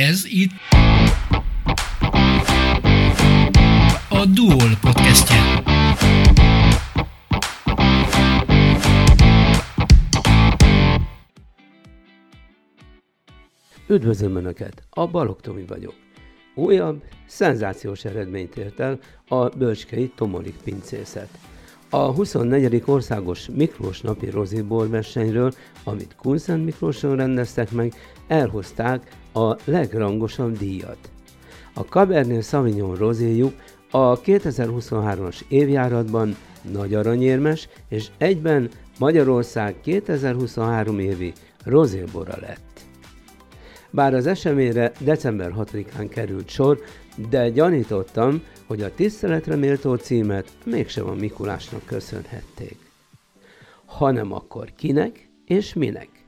Ez itt a Duol podcastje. Üdvözlöm Önöket, a Balog Tomi vagyok. Újabb, szenzációs eredményt ért el a Bölcskei Tomolik pincészet. A 24. országos Miklós napi rozébor versenyről, amit Kunszent Miklóson rendeztek meg, elhozták a legrangosabb díjat. A Cabernet Sauvignon rozéjuk a 2023-as évjáratban nagy aranyérmes, és egyben Magyarország 2023 évi rozébora lett. Bár az eseményre december 6-án került sor, de gyanítottam, hogy a tiszteletre méltó címet mégsem a Mikulásnak köszönhették. Hanem akkor kinek és minek?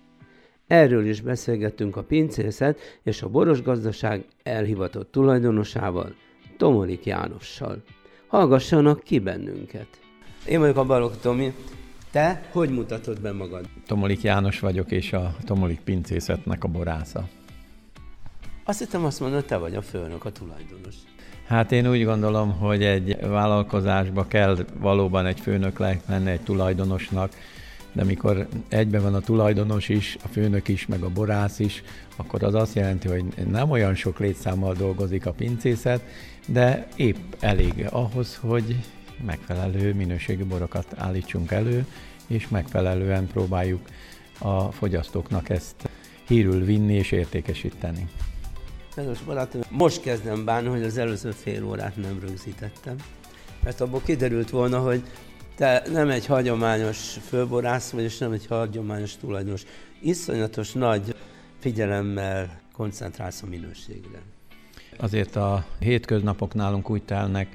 Erről is beszélgettünk a pincészet és a boros gazdaság elhivatott tulajdonosával, Tomolik Jánossal. Hallgassanak ki bennünket! Én vagyok a Balog Tomi. Te hogy mutatod be magad? Tomolik János vagyok, és a Tomolik pincészetnek a borásza. Azt hittem azt mondod, te vagy a főnök, a tulajdonos. Hát én úgy gondolom, hogy egy vállalkozásba kell valóban egy főnök lenni, egy tulajdonosnak, de mikor egybe van a tulajdonos is, a főnök is, meg a borász is, akkor az azt jelenti, hogy nem olyan sok létszámmal dolgozik a pincészet, de épp elég ahhoz, hogy megfelelő minőségű borokat állítsunk elő, és megfelelően próbáljuk a fogyasztóknak ezt hírül vinni és értékesíteni. Kedves barátom, most kezdem bánni, hogy az előző fél órát nem rögzítettem. Mert abból kiderült volna, hogy te nem egy hagyományos főborász vagy, és nem egy hagyományos tulajdonos. Iszonyatos nagy figyelemmel koncentrálsz a minőségre. Azért a hétköznapok nálunk úgy telnek,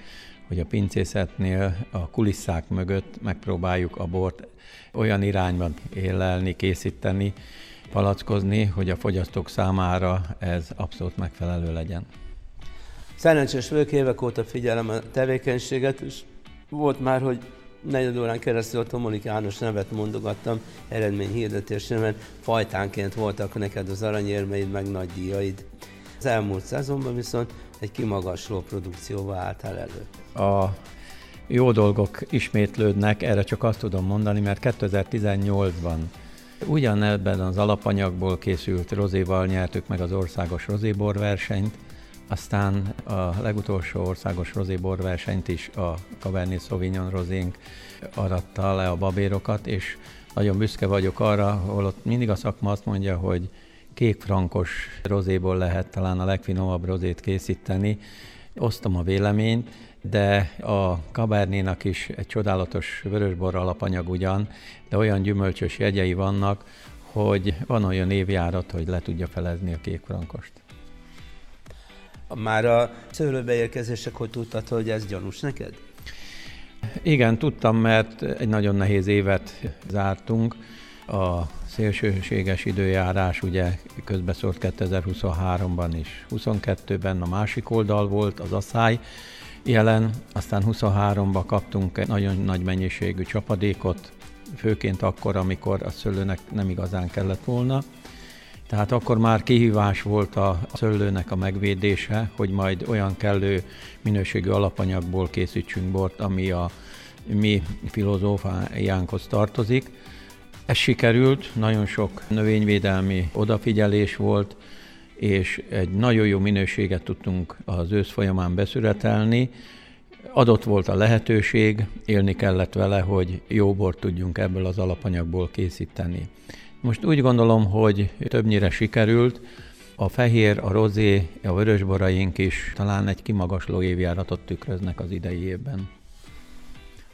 hogy a pincészetnél a kulisszák mögött megpróbáljuk a bort olyan irányban élelni, készíteni, palackozni, hogy a fogyasztók számára ez abszolút megfelelő legyen. Szerencsés vagyok, évek óta figyelem a tevékenységet, és volt már, hogy negyed órán keresztül a Tomolik János nevet mondogattam eredmény hirdetésre, mert fajtánként voltak neked az aranyérmeid, meg nagy díjaid. Az elmúlt szezonban viszont egy kimagasló produkcióval álltál elő. A jó dolgok ismétlődnek, erre csak azt tudom mondani, mert 2018-ban Ugyanebben az alapanyagból készült rozéval nyertük meg az országos rozébor versenyt, aztán a legutolsó országos rozébor versenyt is a Cabernet Sauvignon rozénk aratta le a babérokat, és nagyon büszke vagyok arra, holott mindig a szakma azt mondja, hogy kék frankos rozéból lehet talán a legfinomabb rozét készíteni. Osztom a véleményt, de a kabárnénak is egy csodálatos vörösbor alapanyag ugyan, de olyan gyümölcsös jegyei vannak, hogy van olyan évjárat, hogy le tudja felezni a kékfrankost. Már a szőlőbeérkezésekor tudtad, hogy ez gyanús neked? Igen, tudtam, mert egy nagyon nehéz évet zártunk. A szélsőséges időjárás ugye közbeszólt 2023-ban is, 22-ben a másik oldal volt, az asszály, jelen, aztán 23-ban kaptunk egy nagyon nagy mennyiségű csapadékot, főként akkor, amikor a szőlőnek nem igazán kellett volna. Tehát akkor már kihívás volt a szőlőnek a megvédése, hogy majd olyan kellő minőségű alapanyagból készítsünk bort, ami a mi filozófiánkhoz tartozik. Ez sikerült, nagyon sok növényvédelmi odafigyelés volt, és egy nagyon jó minőséget tudtunk az ősz folyamán beszületelni. Adott volt a lehetőség, élni kellett vele, hogy jó bort tudjunk ebből az alapanyagból készíteni. Most úgy gondolom, hogy többnyire sikerült, a fehér, a rozé, a vörösboraink is talán egy kimagasló évjáratot tükröznek az idei évben.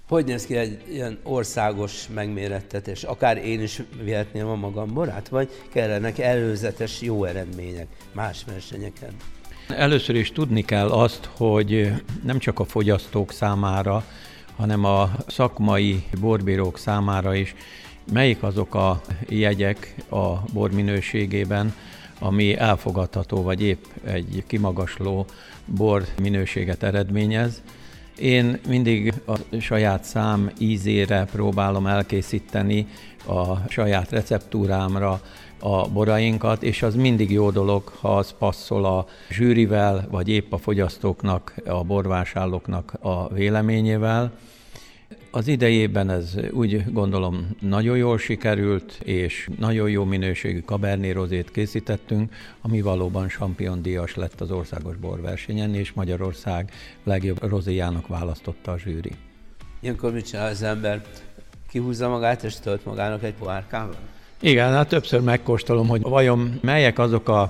Hogy néz ki egy ilyen országos megmérettetés? Akár én is vihetném a magam borát, vagy kellenek előzetes jó eredmények más versenyeken? Először is tudni kell azt, hogy nem csak a fogyasztók számára, hanem a szakmai borbírók számára is, melyik azok a jegyek a bor minőségében, ami elfogadható, vagy épp egy kimagasló bor minőséget eredményez, Én mindig a saját szám ízére próbálom elkészíteni a saját receptúrámra a borainkat, és az mindig jó dolog, ha az passzol a zsűrivel, vagy épp a fogyasztóknak, a borvásárlóknak a véleményével. Az idejében ez úgy gondolom nagyon jól sikerült, és nagyon jó minőségű Cabernet Rozét készítettünk, ami valóban díjas lett az országos borversenyen, és Magyarország legjobb rozéjának választotta a zsűri. Ilyenkor mit csinál az ember? Kihúzza magát és tölt magának egy pohárkával? Igen, hát többször megkóstolom, hogy vajon melyek azok a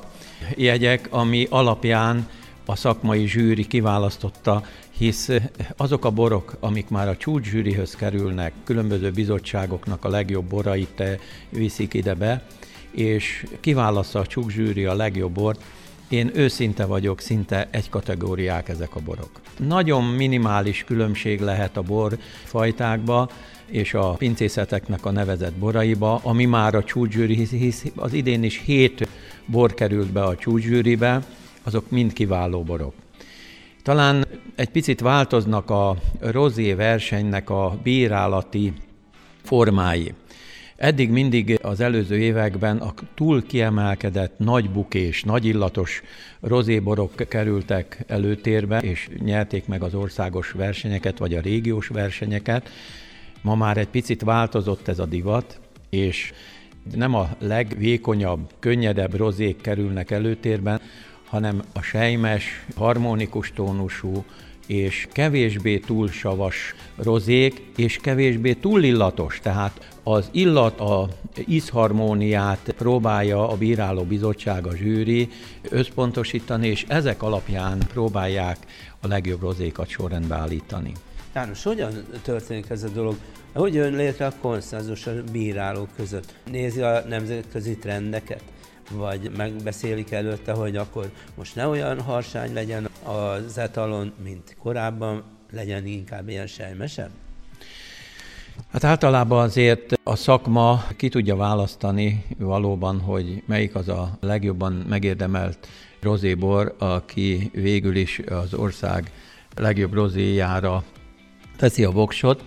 jegyek, ami alapján a szakmai zsűri kiválasztotta, hisz azok a borok, amik már a csúcs zsűrihöz kerülnek, különböző bizottságoknak a legjobb borait viszik ide be, és kiválaszza a csúcs zsűri a legjobb bort, én őszinte vagyok, szinte egy kategóriák ezek a borok. Nagyon minimális különbség lehet a bor fajtákba, és a pincészeteknek a nevezett boraiba, ami már a csúcsgyűri, hisz az idén is hét bor került be a csúcsgyűribe, azok mind kiváló borok. Talán egy picit változnak a rozé versenynek a bírálati formái. Eddig mindig az előző években a túl kiemelkedett nagy bukés, nagy illatos rozéborok kerültek előtérbe, és nyerték meg az országos versenyeket, vagy a régiós versenyeket. Ma már egy picit változott ez a divat, és nem a legvékonyabb, könnyedebb rozék kerülnek előtérben, hanem a sejmes, harmonikus tónusú, és kevésbé túl savas rozék, és kevésbé túl illatos, tehát az illat, a ízharmóniát próbálja a bíráló bizottság, a zsűri összpontosítani, és ezek alapján próbálják a legjobb rozékat sorrendbe állítani. János, hogyan történik ez a dolog? Hogy jön létre a konszenzus a bírálók között? Nézi a nemzetközi trendeket? Vagy megbeszélik előtte, hogy akkor most ne olyan harsány legyen az etalon, mint korábban, legyen inkább ilyen sejmesebb? Hát általában azért a szakma ki tudja választani valóban, hogy melyik az a legjobban megérdemelt rozébor, aki végül is az ország legjobb rozéjára teszi a voksot,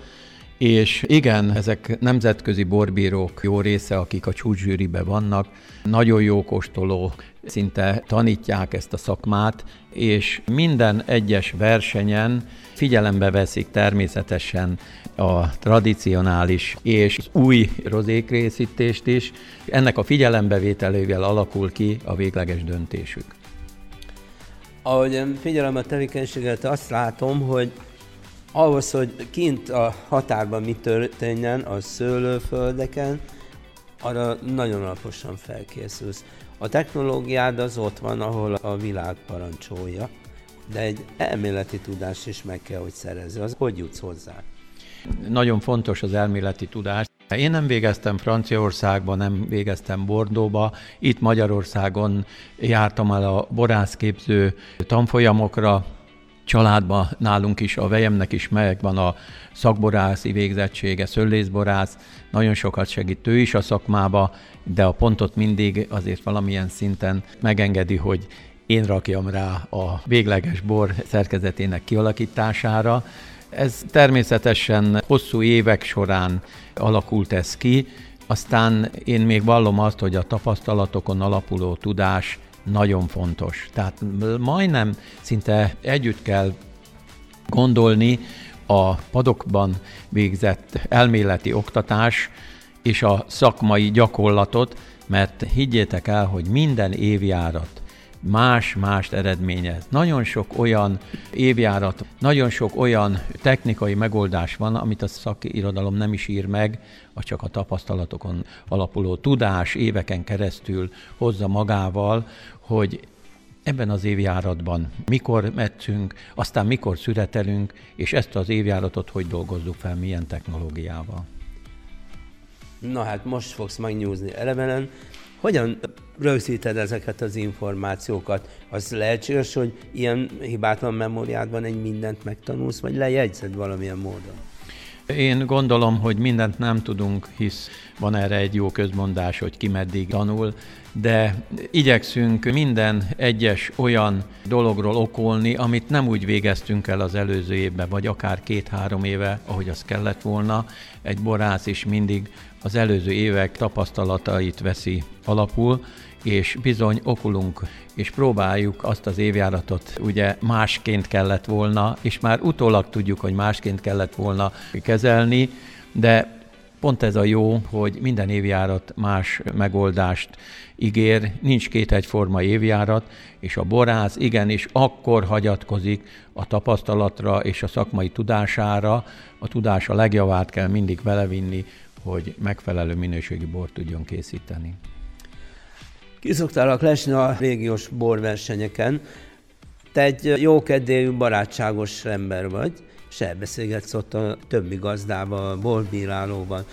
és igen, ezek nemzetközi borbírók jó része, akik a csúcszsűribe vannak, nagyon jó kóstoló, szinte tanítják ezt a szakmát, és minden egyes versenyen figyelembe veszik természetesen a tradicionális és új rozékrészítést is. Ennek a figyelembevételével alakul ki a végleges döntésük. Ahogy figyelem a tevékenységet, azt látom, hogy ahhoz, hogy kint a határban mi történjen a szőlőföldeken, arra nagyon alaposan felkészülsz. A technológiád az ott van, ahol a világ parancsolja, de egy elméleti tudás is meg kell, hogy szerezze. Az hogy jutsz hozzá? Nagyon fontos az elméleti tudás. Én nem végeztem Franciaországban, nem végeztem Bordóba, itt Magyarországon jártam el a borászképző tanfolyamokra, családban nálunk is, a vejemnek is megvan a szakborászi végzettsége, szöllészborász, nagyon sokat segít ő is a szakmába, de a pontot mindig azért valamilyen szinten megengedi, hogy én rakjam rá a végleges bor szerkezetének kialakítására. Ez természetesen hosszú évek során alakult ez ki, aztán én még vallom azt, hogy a tapasztalatokon alapuló tudás nagyon fontos. Tehát majdnem szinte együtt kell gondolni a padokban végzett elméleti oktatás és a szakmai gyakorlatot, mert higgyétek el, hogy minden évjárat más-más eredményez. Nagyon sok olyan évjárat, nagyon sok olyan technikai megoldás van, amit a szakirodalom nem is ír meg, vagy csak a tapasztalatokon alapuló tudás éveken keresztül hozza magával, hogy ebben az évjáratban mikor metszünk, aztán mikor szüretelünk, és ezt az évjáratot hogy dolgozzuk fel, milyen technológiával. Na hát most fogsz megnyúzni elevenen. Hogyan rögzíted ezeket az információkat? Az lehetséges, hogy ilyen hibátlan memóriádban egy mindent megtanulsz, vagy lejegyzed valamilyen módon? Én gondolom, hogy mindent nem tudunk, hisz van erre egy jó közmondás, hogy ki meddig tanul, de igyekszünk minden egyes olyan dologról okolni, amit nem úgy végeztünk el az előző évben, vagy akár két-három éve, ahogy az kellett volna. Egy borász is mindig az előző évek tapasztalatait veszi alapul, és bizony okulunk, és próbáljuk azt az évjáratot, ugye másként kellett volna, és már utólag tudjuk, hogy másként kellett volna kezelni, de Pont ez a jó, hogy minden évjárat más megoldást ígér, nincs két egyforma évjárat, és a borász igenis akkor hagyatkozik a tapasztalatra és a szakmai tudására, a tudása legjavát kell mindig belevinni, hogy megfelelő minőségi bort tudjon készíteni. Kiszoktalak lesni a régiós borversenyeken. Te egy jókedélyű, barátságos ember vagy és elbeszélgetsz ott a többi gazdával, bolbírálóval.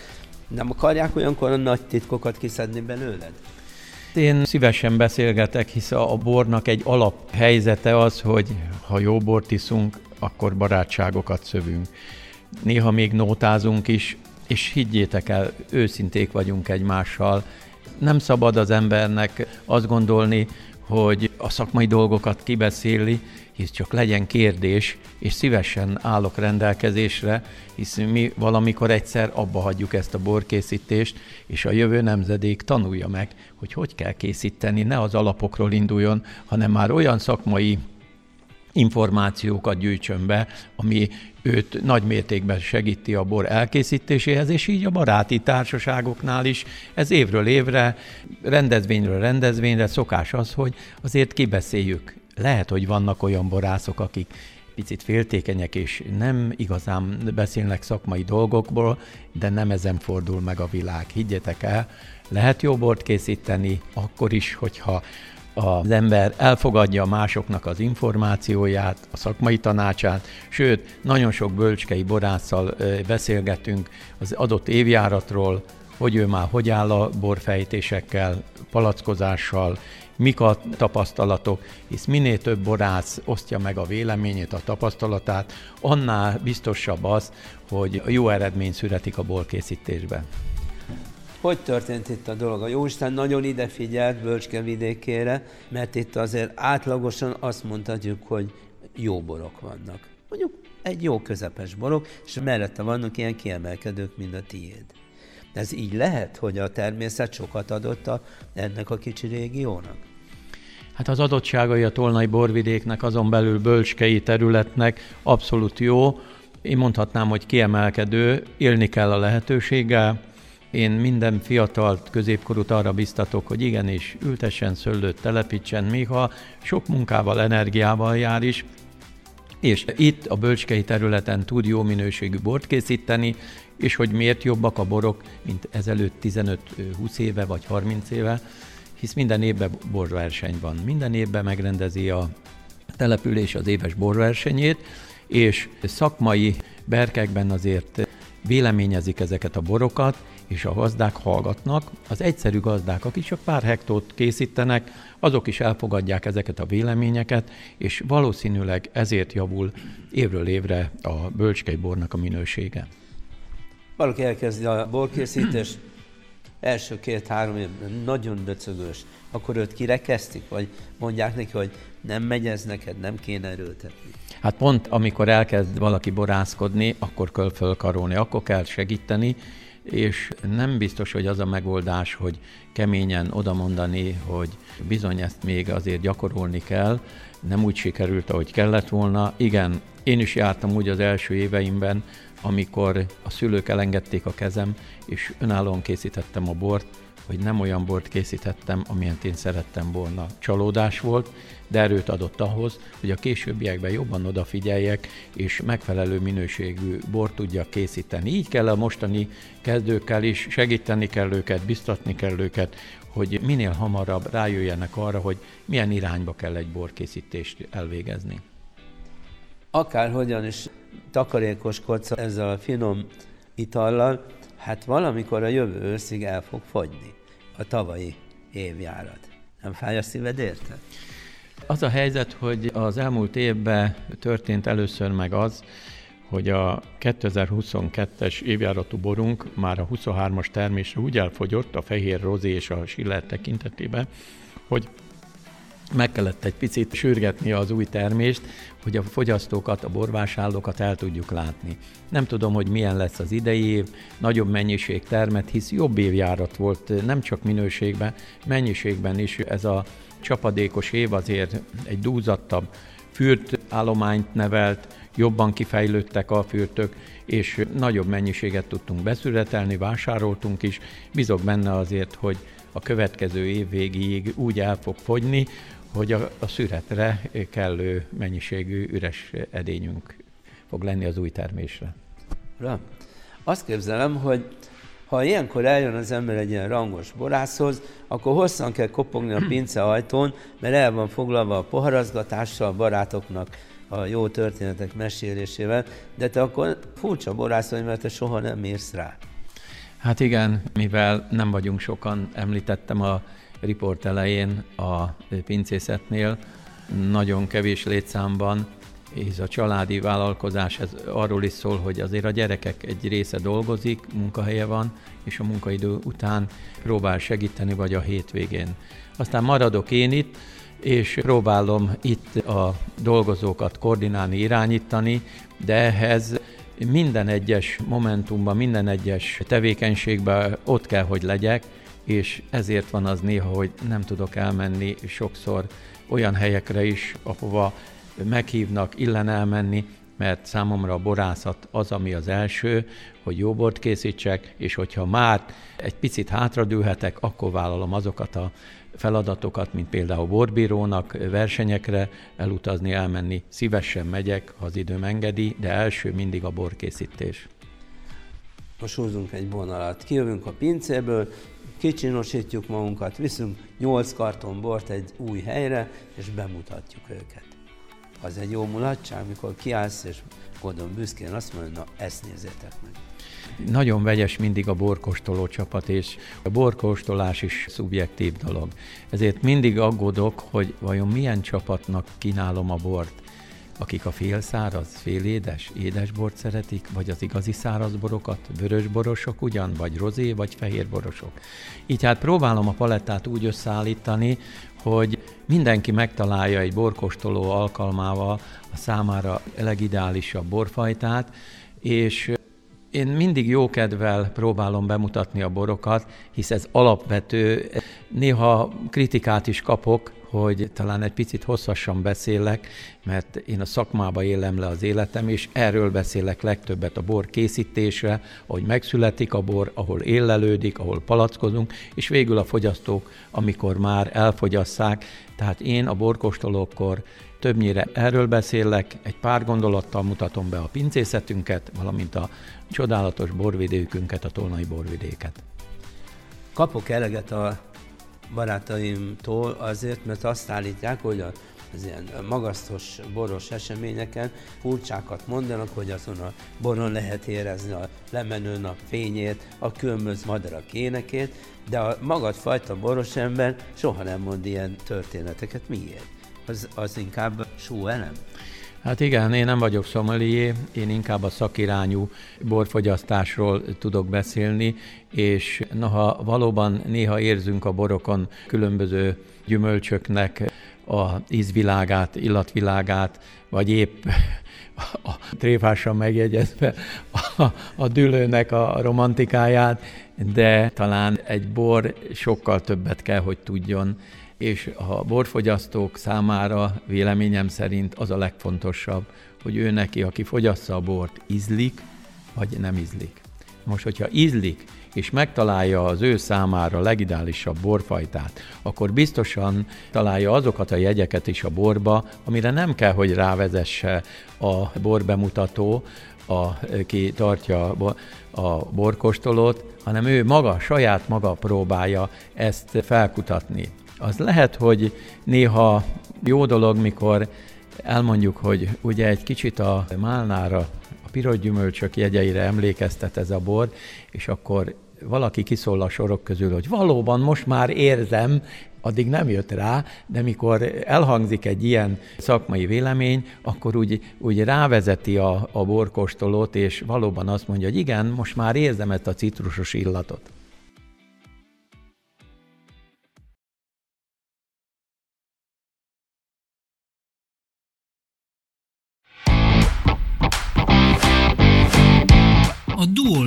Nem akarják olyankor a nagy titkokat kiszedni belőled? Én szívesen beszélgetek, hisz a bornak egy alaphelyzete az, hogy ha jó bort iszunk, akkor barátságokat szövünk. Néha még nótázunk is, és higgyétek el, őszinték vagyunk egymással. Nem szabad az embernek azt gondolni, hogy a szakmai dolgokat kibeszéli, hisz csak legyen kérdés, és szívesen állok rendelkezésre, hisz mi valamikor egyszer abba hagyjuk ezt a borkészítést, és a jövő nemzedék tanulja meg, hogy hogy kell készíteni, ne az alapokról induljon, hanem már olyan szakmai információkat gyűjtsön be, ami őt nagy mértékben segíti a bor elkészítéséhez, és így a baráti társaságoknál is ez évről évre, rendezvényről rendezvényre szokás az, hogy azért kibeszéljük lehet, hogy vannak olyan borászok, akik picit féltékenyek és nem igazán beszélnek szakmai dolgokból, de nem ezen fordul meg a világ. Higgyetek el, lehet jó bort készíteni akkor is, hogyha az ember elfogadja másoknak az információját, a szakmai tanácsát, sőt, nagyon sok bölcskei borásszal beszélgetünk az adott évjáratról, hogy ő már hogy áll a borfejtésekkel, palackozással, mik a tapasztalatok, hisz minél több borász osztja meg a véleményét, a tapasztalatát, annál biztosabb az, hogy jó eredmény születik a borkészítésben. Hogy történt itt a dolog? A Jóisten nagyon ide figyelt Bölcske vidékére, mert itt azért átlagosan azt mondhatjuk, hogy jó borok vannak. Mondjuk egy jó közepes borok, és mellette vannak ilyen kiemelkedők, mint a tiéd. Ez így lehet, hogy a természet sokat adott a, ennek a kicsi régiónak? Hát az adottságai a Tolnai borvidéknek, azon belül bölcskei területnek abszolút jó. Én mondhatnám, hogy kiemelkedő, élni kell a lehetőséggel. Én minden fiatal középkorút arra biztatok, hogy igenis ültessen szőlőt, telepítsen, még ha sok munkával, energiával jár is, és itt a bölcskei területen tud jó minőségű bort készíteni, és hogy miért jobbak a borok, mint ezelőtt 15-20 éve vagy 30 éve, hisz minden évben borverseny van. Minden évben megrendezi a település az éves borversenyét, és szakmai berkekben azért véleményezik ezeket a borokat, és a gazdák hallgatnak. Az egyszerű gazdák, akik csak pár hektót készítenek, azok is elfogadják ezeket a véleményeket, és valószínűleg ezért javul évről évre a bölcskei bornak a minősége. Valaki elkezdi a borkészítést, első két-három évben nagyon döcögős, akkor őt kirekeztik, vagy mondják neki, hogy nem megy ez neked, nem kéne erőltetni. Hát pont amikor elkezd valaki borászkodni, akkor kell fölkarolni, akkor kell segíteni, és nem biztos, hogy az a megoldás, hogy keményen odamondani, hogy bizony ezt még azért gyakorolni kell, nem úgy sikerült, ahogy kellett volna. Igen, én is jártam úgy az első éveimben, amikor a szülők elengedték a kezem, és önállóan készítettem a bort, hogy nem olyan bort készítettem, amilyen én szerettem volna. Csalódás volt, de erőt adott ahhoz, hogy a későbbiekben jobban odafigyeljek, és megfelelő minőségű bort tudjak készíteni. Így kell a mostani kezdőkkel is, segíteni kell őket, biztatni kell őket, hogy minél hamarabb rájöjjenek arra, hogy milyen irányba kell egy borkészítést elvégezni. Akárhogyan is takarékoskodsz ezzel a finom itallal, hát valamikor a jövő őszig el fog fogyni a tavalyi évjárat. Nem fáj a szíved érte? Az a helyzet, hogy az elmúlt évben történt először meg az, hogy a 2022-es évjáratú borunk már a 23-as termésre úgy elfogyott a fehér rozé és a siller tekintetében, hogy meg kellett egy picit sürgetni az új termést, hogy a fogyasztókat, a borvásárlókat el tudjuk látni. Nem tudom, hogy milyen lesz az idei év, nagyobb mennyiség termet, hisz jobb évjárat volt, nem csak minőségben, mennyiségben is ez a csapadékos év azért egy dúzattabb fürt állományt nevelt, jobban kifejlődtek a fürtök, és nagyobb mennyiséget tudtunk beszületelni, vásároltunk is. Bizok benne azért, hogy a következő év végéig úgy el fog fogyni, hogy a, a szüretre kellő mennyiségű üres edényünk fog lenni az új termésre. Ra. Azt képzelem, hogy ha ilyenkor eljön az ember egy ilyen rangos borászhoz, akkor hosszan kell kopogni a pince ajtón, mert el van foglalva a poharazgatással, a barátoknak a jó történetek mesélésével, de te akkor furcsa borász vagy, mert te soha nem írsz rá. Hát igen, mivel nem vagyunk sokan, említettem a riport elején a pincészetnél, nagyon kevés létszámban, és a családi vállalkozás ez arról is szól, hogy azért a gyerekek egy része dolgozik, munkahelye van, és a munkaidő után próbál segíteni, vagy a hétvégén. Aztán maradok én itt, és próbálom itt a dolgozókat koordinálni, irányítani, de ehhez minden egyes momentumban, minden egyes tevékenységben ott kell, hogy legyek, és ezért van az néha, hogy nem tudok elmenni sokszor olyan helyekre is, ahova meghívnak, illen elmenni, mert számomra a borászat az, ami az első, hogy jó bort készítsek, és hogyha már egy picit hátradőhetek, akkor vállalom azokat a feladatokat, mint például borbírónak versenyekre elutazni, elmenni. Szívesen megyek, ha az időm engedi, de első mindig a borkészítés. Most húzunk egy vonalat, kijövünk a pincéből, kicsinosítjuk magunkat, viszünk 8 karton bort egy új helyre, és bemutatjuk őket. Az egy jó mulatság, mikor kiállsz, és gondolom büszkén azt mondod, na ezt nézzétek meg. Nagyon vegyes mindig a borkostoló csapat, és a borkóstolás is szubjektív dolog. Ezért mindig aggódok, hogy vajon milyen csapatnak kínálom a bort akik a félszáraz, félédes, édesbort szeretik, vagy az igazi szárazborokat, vörösborosok ugyan, vagy rozé, vagy fehérborosok. Így hát próbálom a palettát úgy összeállítani, hogy mindenki megtalálja egy borkostoló alkalmával a számára legideálisabb borfajtát, és én mindig jókedvel próbálom bemutatni a borokat, hisz ez alapvető. Néha kritikát is kapok, hogy talán egy picit hosszasan beszélek, mert én a szakmába élem le az életem, és erről beszélek legtöbbet a bor készítésre, ahogy megszületik a bor, ahol éllelődik, ahol palackozunk, és végül a fogyasztók, amikor már elfogyasszák. Tehát én a borkostolókkor többnyire erről beszélek, egy pár gondolattal mutatom be a pincészetünket, valamint a csodálatos borvidékünket, a tolnai borvidéket. Kapok eleget a barátaimtól azért, mert azt állítják, hogy a az ilyen magasztos boros eseményeken furcsákat mondanak, hogy azon a boron lehet érezni a lemenő a fényét, a különböző madarak énekét, de a magad fajta boros ember soha nem mond ilyen történeteket. Miért? Az, az inkább sú elem? Hát igen, én nem vagyok szomelié, én inkább a szakirányú borfogyasztásról tudok beszélni, és noha valóban néha érzünk a borokon különböző gyümölcsöknek a ízvilágát, illatvilágát, vagy épp a tréfásan megjegyezve a, a dülőnek a romantikáját, de talán egy bor sokkal többet kell, hogy tudjon és a borfogyasztók számára véleményem szerint az a legfontosabb, hogy ő neki, aki fogyassza a bort, ízlik, vagy nem ízlik. Most, hogyha ízlik, és megtalálja az ő számára legidálisabb borfajtát, akkor biztosan találja azokat a jegyeket is a borba, amire nem kell, hogy rávezesse a borbemutató, aki tartja a borkostolót, hanem ő maga, saját maga próbálja ezt felkutatni az lehet, hogy néha jó dolog, mikor elmondjuk, hogy ugye egy kicsit a málnára, a piros gyümölcsök jegyeire emlékeztet ez a bor, és akkor valaki kiszól a sorok közül, hogy valóban most már érzem, addig nem jött rá, de mikor elhangzik egy ilyen szakmai vélemény, akkor úgy, úgy rávezeti a, a borkostolót, és valóban azt mondja, hogy igen, most már érzem ezt a citrusos illatot.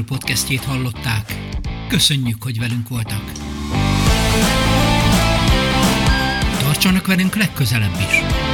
podcastjét hallották. Köszönjük, hogy velünk voltak! Tartsanak velünk legközelebb is!